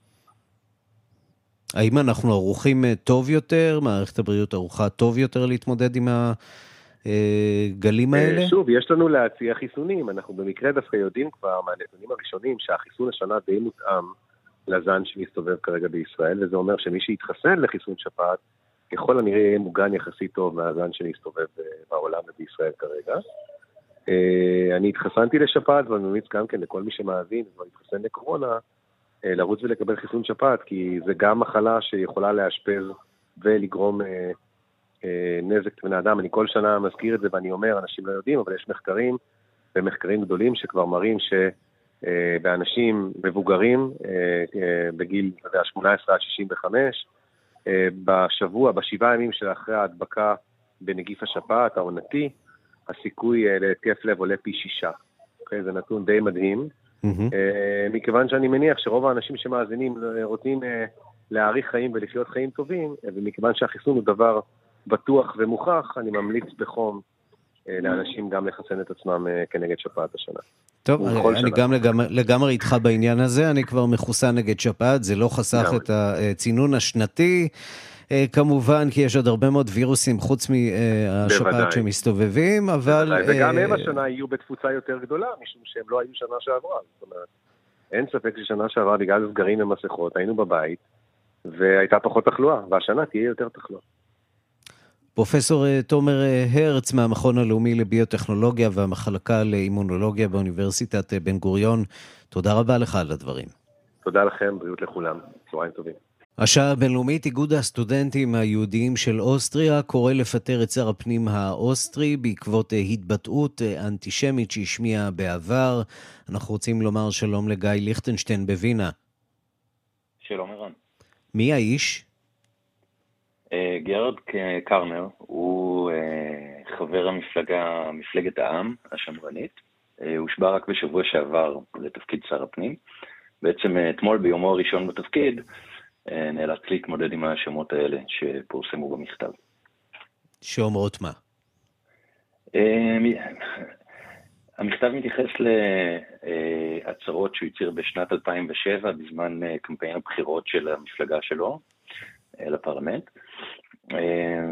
[SPEAKER 1] האם אנחנו ערוכים אה, טוב יותר, מערכת הבריאות ערוכה טוב יותר להתמודד עם הגלים אה, האלה?
[SPEAKER 7] שוב, יש לנו להציע חיסונים. אנחנו במקרה דווקא יודעים כבר מהנתונים הראשונים שהחיסון השנה די מותאם לזן שמסתובב כרגע בישראל, וזה אומר שמי שיתחסן לחיסון שפעת, ככל הנראה יהיה מוגן יחסית טוב מהזן שמסתובב אה, בעולם ובישראל כרגע. אני התחסנתי לשפעת ואני ממליץ גם כן לכל מי שמאזין כבר התחסן לקורונה, אה, לרוץ ולקבל חיסון שפעת, כי זה גם מחלה שיכולה לאשפז ולגרום אה, אה, נזק לבני אדם. אני כל שנה מזכיר את זה ואני אומר, אנשים לא יודעים, אבל יש מחקרים, ומחקרים גדולים שכבר מראים שבאנשים מבוגרים, בגיל 18 עד 65, בשבוע, בשבעה ימים שלאחרי ההדבקה בנגיף השפעת העונתי, הסיכוי להתקף לב עולה פי שישה. Okay, אוקיי? זה נתון די מדהים. אה, מכיוון שאני מניח שרוב האנשים שמאזינים אה, רוצים אה, להאריך חיים ולחיות חיים טובים, ומכיוון שהחיסון הוא דבר בטוח ומוכח, אני ממליץ בחום לאנשים גם לחסן את עצמם כנגד שפעת השנה.
[SPEAKER 1] טוב, אני שנה. גם לגמרי, לגמרי איתך בעניין הזה, אני כבר מחוסן נגד שפעת, זה לא חסך גם. את הצינון השנתי. אה, כמובן, כי יש עוד הרבה מאוד וירוסים חוץ מהשפעת שמסתובבים, אבל...
[SPEAKER 7] בוודאי, וגם הם השנה יהיו בתפוצה יותר גדולה, משום שהם לא היו שנה שעברה. זאת אומרת, אין ספק ששנה שעברה, בגלל סגרים ומסכות, היינו בבית, והייתה פחות תחלואה, והשנה תהיה יותר תחלואה.
[SPEAKER 1] פרופסור אה, תומר אה, הרץ מהמכון הלאומי לביוטכנולוגיה והמחלקה לאימונולוגיה באוניברסיטת בן גוריון, תודה רבה לך על הדברים.
[SPEAKER 7] תודה לכם, בריאות לכולם, צהריים טובים.
[SPEAKER 1] השעה הבינלאומית, איגוד הסטודנטים היהודיים של אוסטריה קורא לפטר את שר הפנים האוסטרי בעקבות אה, התבטאות אה, אנטישמית שהשמיע בעבר. אנחנו רוצים לומר שלום לגיא ליכטנשטיין בווינה.
[SPEAKER 8] שלום ערן.
[SPEAKER 1] מי האיש?
[SPEAKER 8] אה, גרד קרנר הוא חבר המפלגה, מפלגת העם השמרנית. הוא הושבע רק בשבוע שעבר לתפקיד שר הפנים. בעצם אתמול ביומו הראשון בתפקיד, אה, נאלץ להתמודד עם השמות האלה שפורסמו במכתב.
[SPEAKER 1] שאומרות מה?
[SPEAKER 8] אה, המכתב מתייחס להצהרות שהוא הצהיר בשנת 2007 בזמן אה, קמפיין הבחירות של המפלגה שלו לפרלמנט,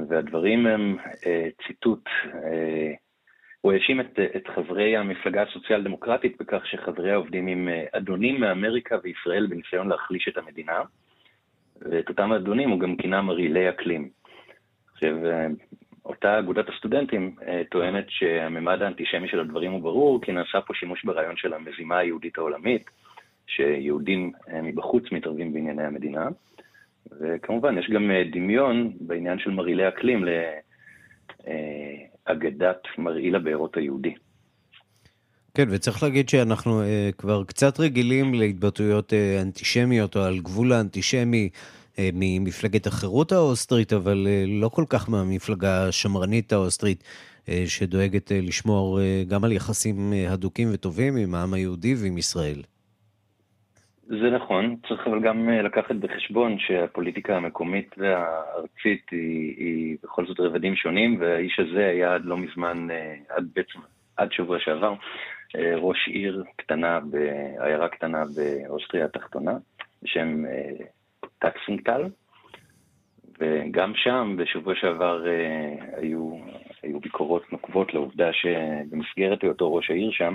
[SPEAKER 8] והדברים הם ציטוט, הוא האשים את, את חברי המפלגה הסוציאל דמוקרטית בכך שחבריה עובדים עם אדונים מאמריקה וישראל בניסיון להחליש את המדינה. ואת אותם אדונים הוא גם כינה מרעילי אקלים. עכשיו, אה, אותה אגודת הסטודנטים אה, טוענת שהממד האנטישמי של הדברים הוא ברור, כי נעשה פה שימוש ברעיון של המזימה היהודית העולמית, שיהודים אה, מבחוץ מתערבים בענייני המדינה. וכמובן, יש גם דמיון בעניין של מרעילי אקלים לאגדת מרעיל הבארות היהודי.
[SPEAKER 1] כן, וצריך להגיד שאנחנו uh, כבר קצת רגילים להתבטאויות uh, אנטישמיות או על גבול האנטישמי uh, ממפלגת החירות האוסטרית, אבל uh, לא כל כך מהמפלגה השמרנית האוסטרית, uh, שדואגת uh, לשמור uh, גם על יחסים uh, הדוקים וטובים עם העם היהודי ועם ישראל.
[SPEAKER 8] זה נכון, צריך אבל גם לקחת בחשבון שהפוליטיקה המקומית והארצית היא, היא בכל זאת רבדים שונים, והאיש הזה היה עד לא מזמן, עד בעצם, עד שבוע שעבר, אה, ראש עיר קטנה, עיירה קטנה באוסטריה התחתונה, בשם אה, טקסינגטל, וגם שם בשבוע שעבר אה, היו, היו ביקורות נוקבות לעובדה שבמסגרת היותו ראש העיר שם,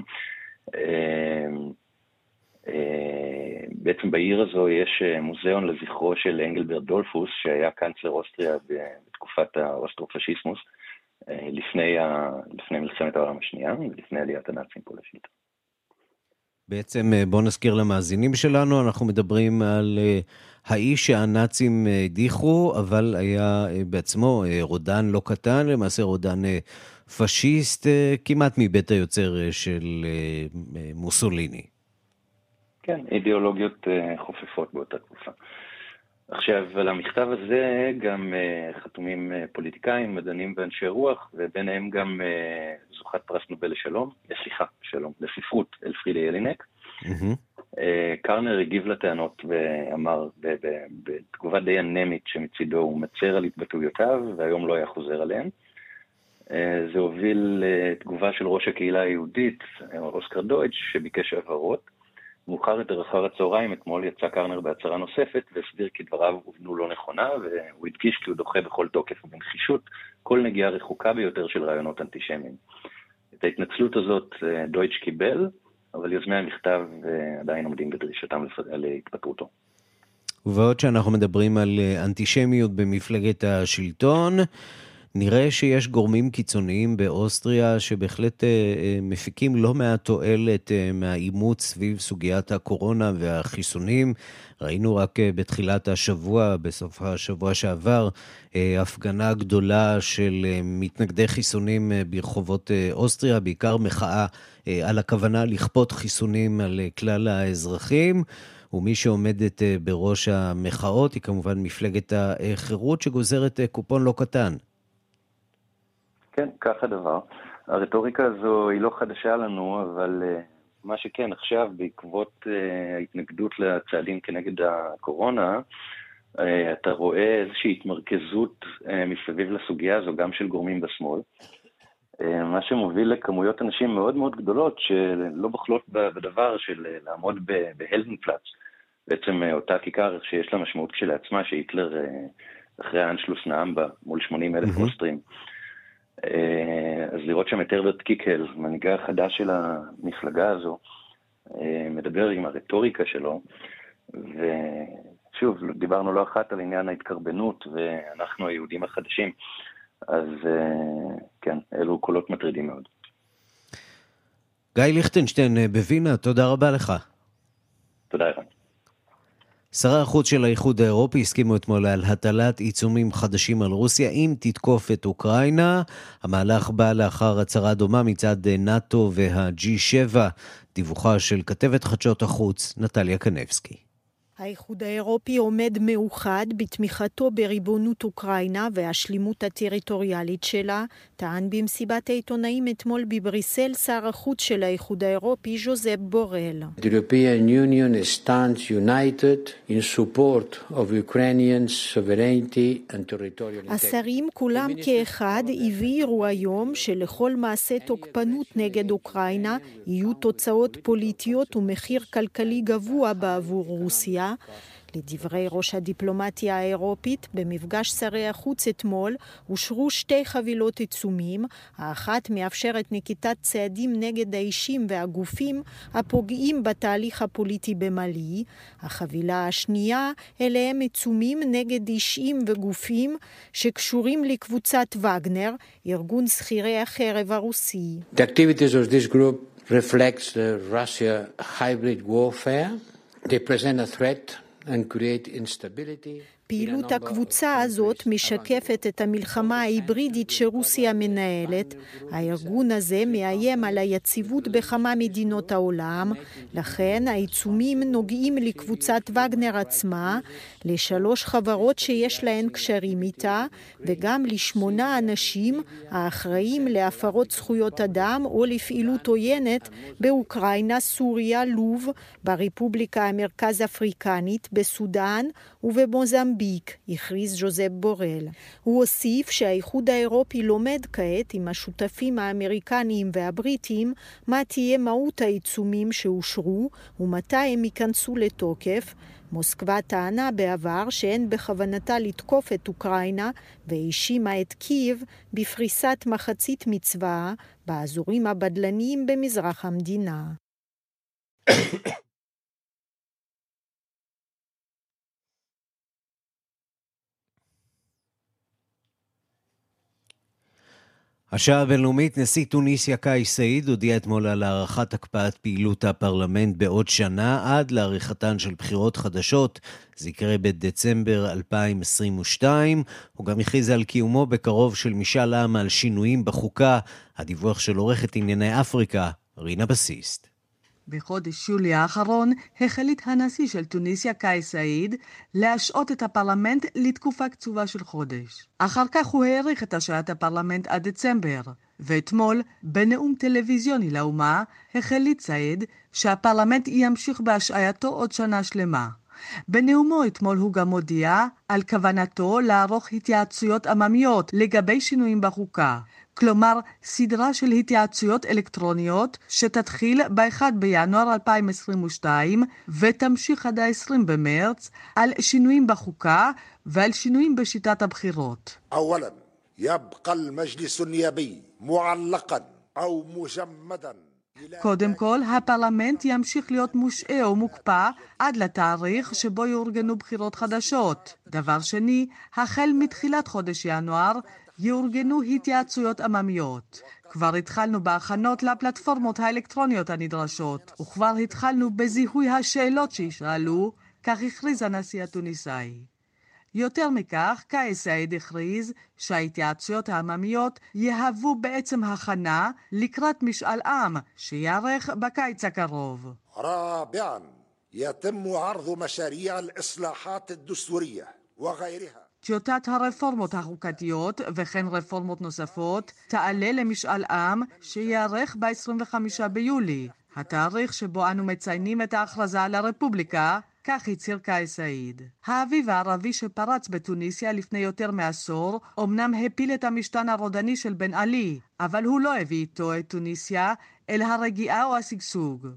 [SPEAKER 8] בעצם בעיר הזו יש מוזיאון לזכרו של אנגלברט דולפוס, שהיה קאנצלר אוסטריה בתקופת האוסטרופשיסמוס. לפני, ה... לפני מלחמת העולם השנייה ולפני עליית הנאצים פה לשלטון.
[SPEAKER 1] בעצם בוא נזכיר למאזינים שלנו, אנחנו מדברים על האיש שהנאצים הדיחו, אבל היה בעצמו רודן לא קטן, למעשה רודן פשיסט כמעט מבית היוצר של מוסוליני.
[SPEAKER 8] כן, אידיאולוגיות חופפות באותה תקופה. עכשיו, על המכתב הזה גם uh, חתומים uh, פוליטיקאים, מדענים ואנשי רוח, וביניהם גם uh, זוכת פרס נובל לשלום, סליחה, שלום, לספרות, אלפרידי ילינק. Mm-hmm. קרנר הגיב לטענות ואמר בתגובה די אנמית שמצידו הוא מצר על התבטאויותיו, והיום לא היה חוזר עליהן. זה הוביל לתגובה של ראש הקהילה היהודית, אוסקר דויטש, שביקש הבהרות. מאוחר יותר אחר הצהריים, אתמול יצא קרנר בהצהרה נוספת והסביר כי דבריו הובנו לא נכונה, והוא הדגיש כי הוא דוחה בכל תוקף ובנחישות כל נגיעה רחוקה ביותר של רעיונות אנטישמיים. את ההתנצלות הזאת אה, דויטש קיבל, אבל יוזמי המכתב אה, עדיין עומדים בדרישתם להתפטרותו.
[SPEAKER 1] ובעוד שאנחנו מדברים על אה, אנטישמיות במפלגת השלטון, נראה שיש גורמים קיצוניים באוסטריה שבהחלט אה, אה, מפיקים לא מעט תועלת אה, מהאימוץ סביב סוגיית הקורונה והחיסונים. ראינו רק בתחילת השבוע, בסוף השבוע שעבר, הפגנה גדולה של מתנגדי חיסונים ברחובות אוסטריה, בעיקר מחאה על הכוונה לכפות חיסונים על כלל האזרחים. ומי שעומדת בראש המחאות היא כמובן מפלגת החירות, שגוזרת קופון לא קטן.
[SPEAKER 8] כן, כך הדבר. הרטוריקה הזו היא לא חדשה לנו, אבל uh, מה שכן, עכשיו, בעקבות uh, ההתנגדות לצעדים כנגד הקורונה, uh, אתה רואה איזושהי התמרכזות מסביב לסוגיה הזו, גם של גורמים בשמאל. מה שמוביל לכמויות אנשים מאוד מאוד גדולות שלא בוחלות בדבר של לעמוד בהלדנפלץ. בעצם אותה כיכר שיש לה משמעות כשלעצמה, שהיטלר אחרי האנשלוס נאם בה מול 80 אלף mm-hmm. אוסטרים. אה, אז לראות שם את הרברט קיקל, מנהיגה החדש של המפלגה הזו, אה, מדבר עם הרטוריקה שלו, ושוב, דיברנו לא אחת על עניין ההתקרבנות, ואנחנו היהודים החדשים, אז אה, כן, אלו קולות מטרידים מאוד.
[SPEAKER 1] גיא ליכטנשטיין בווינה, תודה רבה לך.
[SPEAKER 8] תודה, ערן.
[SPEAKER 1] שרי החוץ של האיחוד האירופי הסכימו אתמול על הטלת עיצומים חדשים על רוסיה אם תתקוף את אוקראינה. המהלך בא לאחר הצהרה דומה מצד נאט"ו וה-G7, דיווחה של כתבת חדשות החוץ נטליה קנבסקי.
[SPEAKER 9] האיחוד האירופי עומד מאוחד בתמיכתו בריבונות אוקראינה והשלימות הטריטוריאלית שלה, טען במסיבת העיתונאים אתמול בבריסל שר החוץ של האיחוד האירופי, ז'וזפ בורל. השרים כולם כאחד הבהירו היום שלכל מעשה תוקפנות נגד אוקראינה יהיו תוצאות פוליטיות ומחיר כלכלי גבוה בעבור רוסיה. לדברי ראש הדיפלומטיה האירופית, במפגש שרי החוץ אתמול אושרו שתי חבילות עיצומים, האחת מאפשרת נקיטת צעדים נגד האישים והגופים הפוגעים בתהליך הפוליטי במאלי, החבילה השנייה אליהם עיצומים נגד אישים וגופים שקשורים לקבוצת וגנר, ארגון שכירי החרב הרוסי. The activities of this group reflects the Russia hybrid warfare They present a threat and create instability. פעילות הקבוצה הזאת משקפת את המלחמה ההיברידית שרוסיה מנהלת. הארגון הזה מאיים על היציבות בכמה מדינות העולם, לכן העיצומים נוגעים לקבוצת וגנר עצמה, לשלוש חברות שיש להן קשרים איתה, וגם לשמונה אנשים האחראים להפרות זכויות אדם או לפעילות עוינת באוקראינה, סוריה, לוב, ברפובליקה המרכז אפריקנית, בסודאן ובמוזמביק, הכריז ז'וזפ בורל. הוא הוסיף שהאיחוד האירופי לומד כעת עם השותפים האמריקניים והבריטים מה תהיה מהות העיצומים שאושרו ומתי הם ייכנסו לתוקף. מוסקבה טענה בעבר שאין בכוונתה לתקוף את אוקראינה והאשימה את קייב בפריסת מחצית מצבאה באזורים הבדלניים במזרח המדינה.
[SPEAKER 1] השעה הבינלאומית, נשיא טוניסיה קאיס סעיד הודיע אתמול על הארכת הקפאת פעילות הפרלמנט בעוד שנה עד לעריכתן של בחירות חדשות. זה יקרה בדצמבר 2022. הוא גם הכריז על קיומו בקרוב של משאל עם על שינויים בחוקה. הדיווח של עורכת ענייני אפריקה, רינה בסיסט.
[SPEAKER 10] בחודש יולי האחרון החליט הנשיא של טוניסיה קאיס סעיד להשעות את הפרלמנט לתקופה קצובה של חודש. אחר כך הוא האריך את השעיית הפרלמנט עד דצמבר, ואתמול, בנאום טלוויזיוני לאומה, החליט סעיד שהפרלמנט ימשיך בהשעייתו עוד שנה שלמה. בנאומו אתמול הוא גם הודיע על כוונתו לערוך התייעצויות עממיות לגבי שינויים בחוקה, כלומר סדרה של התייעצויות אלקטרוניות שתתחיל ב-1 בינואר 2022 ותמשיך עד ה-20 במרץ על שינויים בחוקה ועל שינויים בשיטת הבחירות. קודם כל, הפרלמנט ימשיך להיות מושעה או מוקפא עד לתאריך שבו יאורגנו בחירות חדשות. דבר שני, החל מתחילת חודש ינואר יאורגנו התייעצויות עממיות. כבר התחלנו בהכנות לפלטפורמות האלקטרוניות הנדרשות, וכבר התחלנו בזיהוי השאלות שישאלו, כך הכריז הנשיא התוניסאי. יותר מכך, קאיס סעיד הכריז שההתייעצויות העממיות יהוו בעצם הכנה לקראת משאל עם שייערך בקיץ הקרוב. رابعا يتم عرض مشاريع الإصلاحات الدستورية وغيرها טיוטת הרפורמות החוקתיות וכן רפורמות נוספות תעלה למשאל עם שייערך ב-25 ביולי, התאריך שבו אנו מציינים את ההכרזה על הרפובליקה, כך הצהיר קאי סעיד. האביב הערבי שפרץ בתוניסיה לפני יותר מעשור, אמנם הפיל את המשטן הרודני של בן עלי, אבל הוא לא הביא איתו את תוניסיה אל הרגיעה או השגשוג.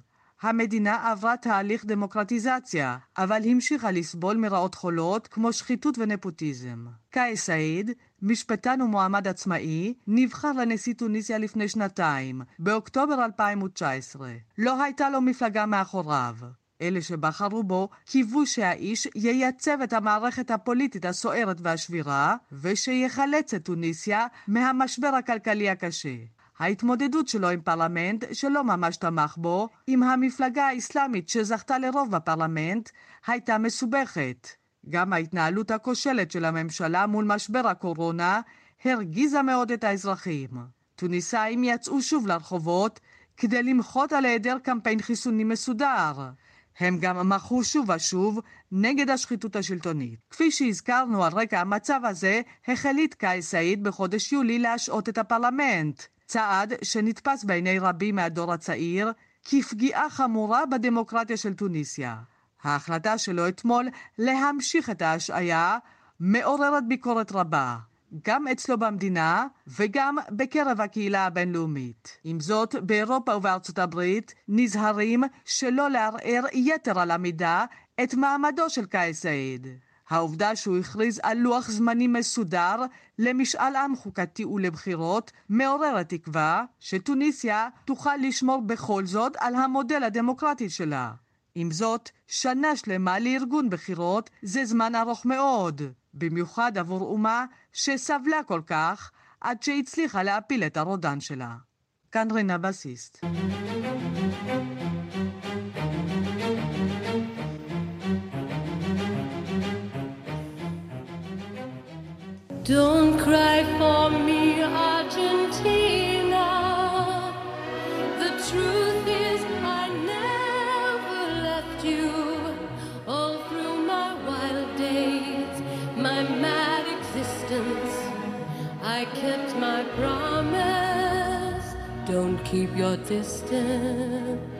[SPEAKER 10] המדינה עברה תהליך דמוקרטיזציה, אבל המשיכה לסבול מרעות חולות כמו שחיתות ונפוטיזם. קאי סעיד, משפטן ומועמד עצמאי, נבחר לנשיא טוניסיה לפני שנתיים, באוקטובר 2019. לא הייתה לו מפלגה מאחוריו. אלה שבחרו בו קיוו שהאיש ייצב את המערכת הפוליטית הסוערת והשבירה, ושיחלץ את טוניסיה מהמשבר הכלכלי הקשה. ההתמודדות שלו עם פרלמנט שלא ממש תמך בו, עם המפלגה האסלאמית שזכתה לרוב בפרלמנט, הייתה מסובכת. גם ההתנהלות הכושלת של הממשלה מול משבר הקורונה הרגיזה מאוד את האזרחים. טוניסאים יצאו שוב לרחובות כדי למחות על היעדר קמפיין חיסוני מסודר. הם גם מחו שוב ושוב נגד השחיתות השלטונית. כפי שהזכרנו על רקע המצב הזה, החליט קאי סעיד בחודש יולי להשעות את הפרלמנט. צעד שנתפס בעיני רבים מהדור הצעיר כפגיעה חמורה בדמוקרטיה של טוניסיה. ההחלטה שלו אתמול להמשיך את ההשעיה מעוררת ביקורת רבה, גם אצלו במדינה וגם בקרב הקהילה הבינלאומית. עם זאת, באירופה ובארצות הברית נזהרים שלא לערער יתר על המידה את מעמדו של קאיס סעיד. העובדה שהוא הכריז על לוח זמנים מסודר למשאל עם חוקתי ולבחירות מעוררת תקווה שטוניסיה תוכל לשמור בכל זאת על המודל הדמוקרטי שלה. עם זאת, שנה שלמה לארגון בחירות זה זמן ארוך מאוד, במיוחד עבור אומה שסבלה כל כך עד שהצליחה להפיל את הרודן שלה. כאן רינה בסיסט. Don't cry for me, Argentina. The truth is, I never left you. All through my wild days, my mad existence, I kept my promise. Don't keep your distance.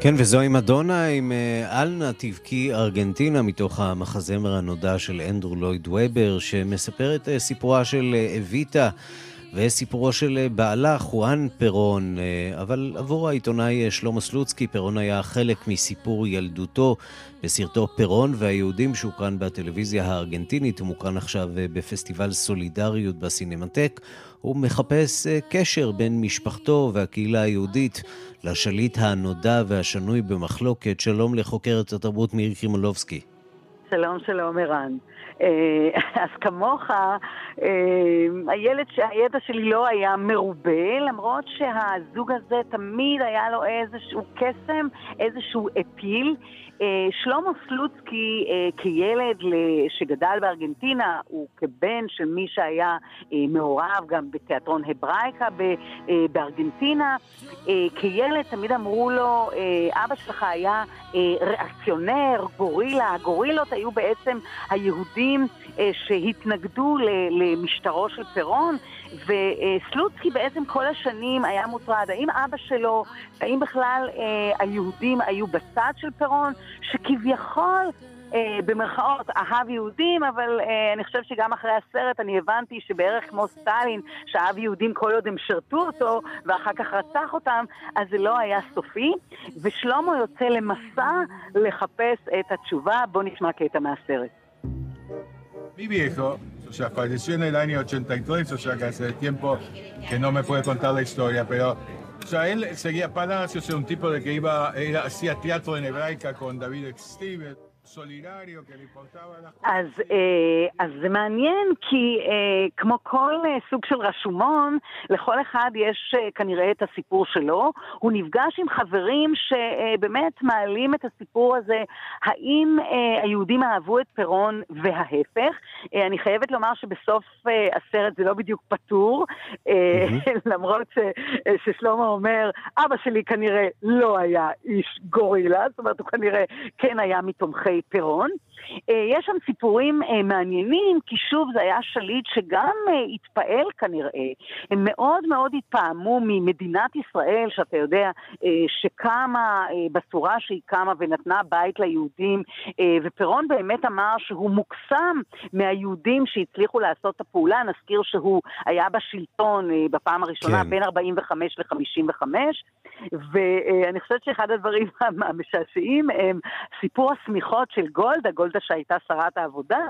[SPEAKER 10] כן, וזוהי מדונה עם אל נא תבכי ארגנטינה מתוך המחזמר הנודע של אנדרו לויד וובר, שמספר את סיפורה של אביטה.
[SPEAKER 1] וסיפורו של בעלה, חואן פירון. אבל עבור העיתונאי שלמה סלוצקי, פירון היה חלק מסיפור ילדותו בסרטו פירון והיהודים שהוקרן בטלוויזיה הארגנטינית, ומוקרן עכשיו בפסטיבל סולידריות בסינמטק. הוא מחפש קשר בין משפחתו והקהילה היהודית לשליט הנודע והשנוי במחלוקת. שלום לחוקרת התרבות מירי קרימולובסקי.
[SPEAKER 11] שלום, שלום, ערן. אה, אז כמוך, אה, הילד, הידע שלי לא היה מרובה, למרות שהזוג הזה תמיד היה לו איזשהו קסם, איזשהו אפיל. אה, שלמה סלוצקי אה, כילד שגדל בארגנטינה, הוא כבן של מי שהיה אה, מעורב גם בתיאטרון הברייקה בארגנטינה. כילד תמיד אמרו לו, אבא שלך היה ריאקציונר, גורילה. הגורילות היו בעצם היהודים שהתנגדו למשטרו של פירון. וסלוצקי בעצם כל השנים היה מוטרד, האם אבא שלו, האם בכלל אה, היהודים היו בצד של פירון, שכביכול אה, במרכאות אהב יהודים, אבל אה, אני חושב שגם אחרי הסרט אני הבנתי שבערך כמו סטלין, שאהב יהודים כל עוד הם שירתו אותו, ואחר כך רצח אותם, אז זה לא היה סופי. ושלמה יוצא למסע לחפש את התשובה. בואו נשמע קטע מהסרט.
[SPEAKER 12] Mi viejo o sea, falleció en el año 83, o sea que hace tiempo que no me puede contar la historia, pero o sea, él seguía Palacios, era un tipo de que iba, hacía teatro en hebraica con David Stevens.
[SPEAKER 11] אז, אה, אז זה מעניין כי אה, כמו כל אה, סוג של רשומון, לכל אחד יש כנראה את הסיפור שלו. הוא נפגש עם חברים שבאמת מעלים את הסיפור הזה, האם היהודים אהבו את פירון וההפך. אני חייבת לומר שבסוף הסרט זה לא בדיוק פתור, למרות ש, ששלמה אומר, אבא שלי כנראה לא היה איש גורילה, זאת אומרת הוא כנראה כן היה מתומכי פירון. אה, יש שם סיפורים אה, מעניינים, כי שוב זה היה שליט שגם אה, התפעל כנראה. הם מאוד מאוד התפעמו ממדינת ישראל, שאתה יודע, שקמה בצורה שהיא קמה ונתנה בית ליהודים, ופירון באמת אמר שהוא מוקסם מהיהודים שהצליחו לעשות את הפעולה. נזכיר שהוא היה בשלטון בפעם הראשונה כן. בין 45 ל-55, ואני חושבת שאחד הדברים המשעשעים הם סיפור השמיכות של גולדה, גולדה שהייתה שרת העבודה,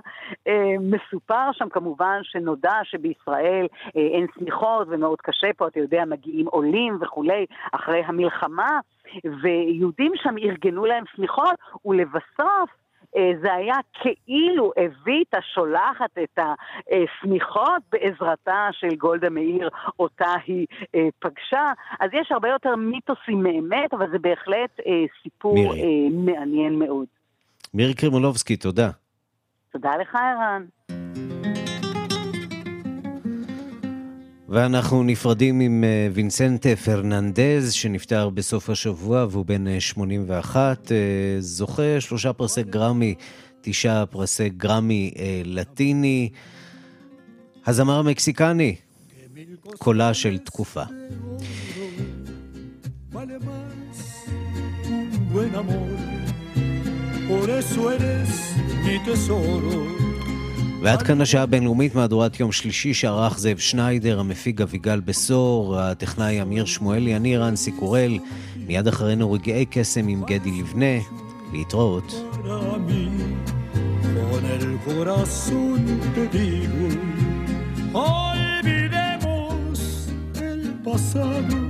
[SPEAKER 11] אה, מסופר שם כמובן שנודע שבישראל אה, אין שמיכות ומאוד קשה פה, אתה יודע, מגיעים עולים וכולי אחרי המלחמה, ויהודים שם ארגנו להם שמיכות, ולבסוף אה, זה היה כאילו אביטה שולחת את השמיכות בעזרתה של גולדה מאיר, אותה היא פגשה. אז יש הרבה יותר מיתוסים מאמת, אבל זה בהחלט סיפור מירי. מעניין מאוד.
[SPEAKER 1] מירי קרימולובסקי, תודה.
[SPEAKER 11] תודה לך, ערן.
[SPEAKER 1] ואנחנו נפרדים עם אה, וינסנט פרננדז, שנפטר בסוף השבוע והוא בן 81, אה, אה, זוכה שלושה פרסי גרמי, תשעה פרסי גרמי לטיני. הזמר המקסיקני, קולה של תקופה. buen amor por eso eres mi tesoro. ועד כאן השעה הבינלאומית, מהדורת יום שלישי שערך זאב שניידר, המפיק אביגל בשור, הטכנאי אמיר שמואלי, אני רנסי קורל, מיד אחרינו רגעי קסם עם גדי לבנה, להתראות. Olvidemos el pasado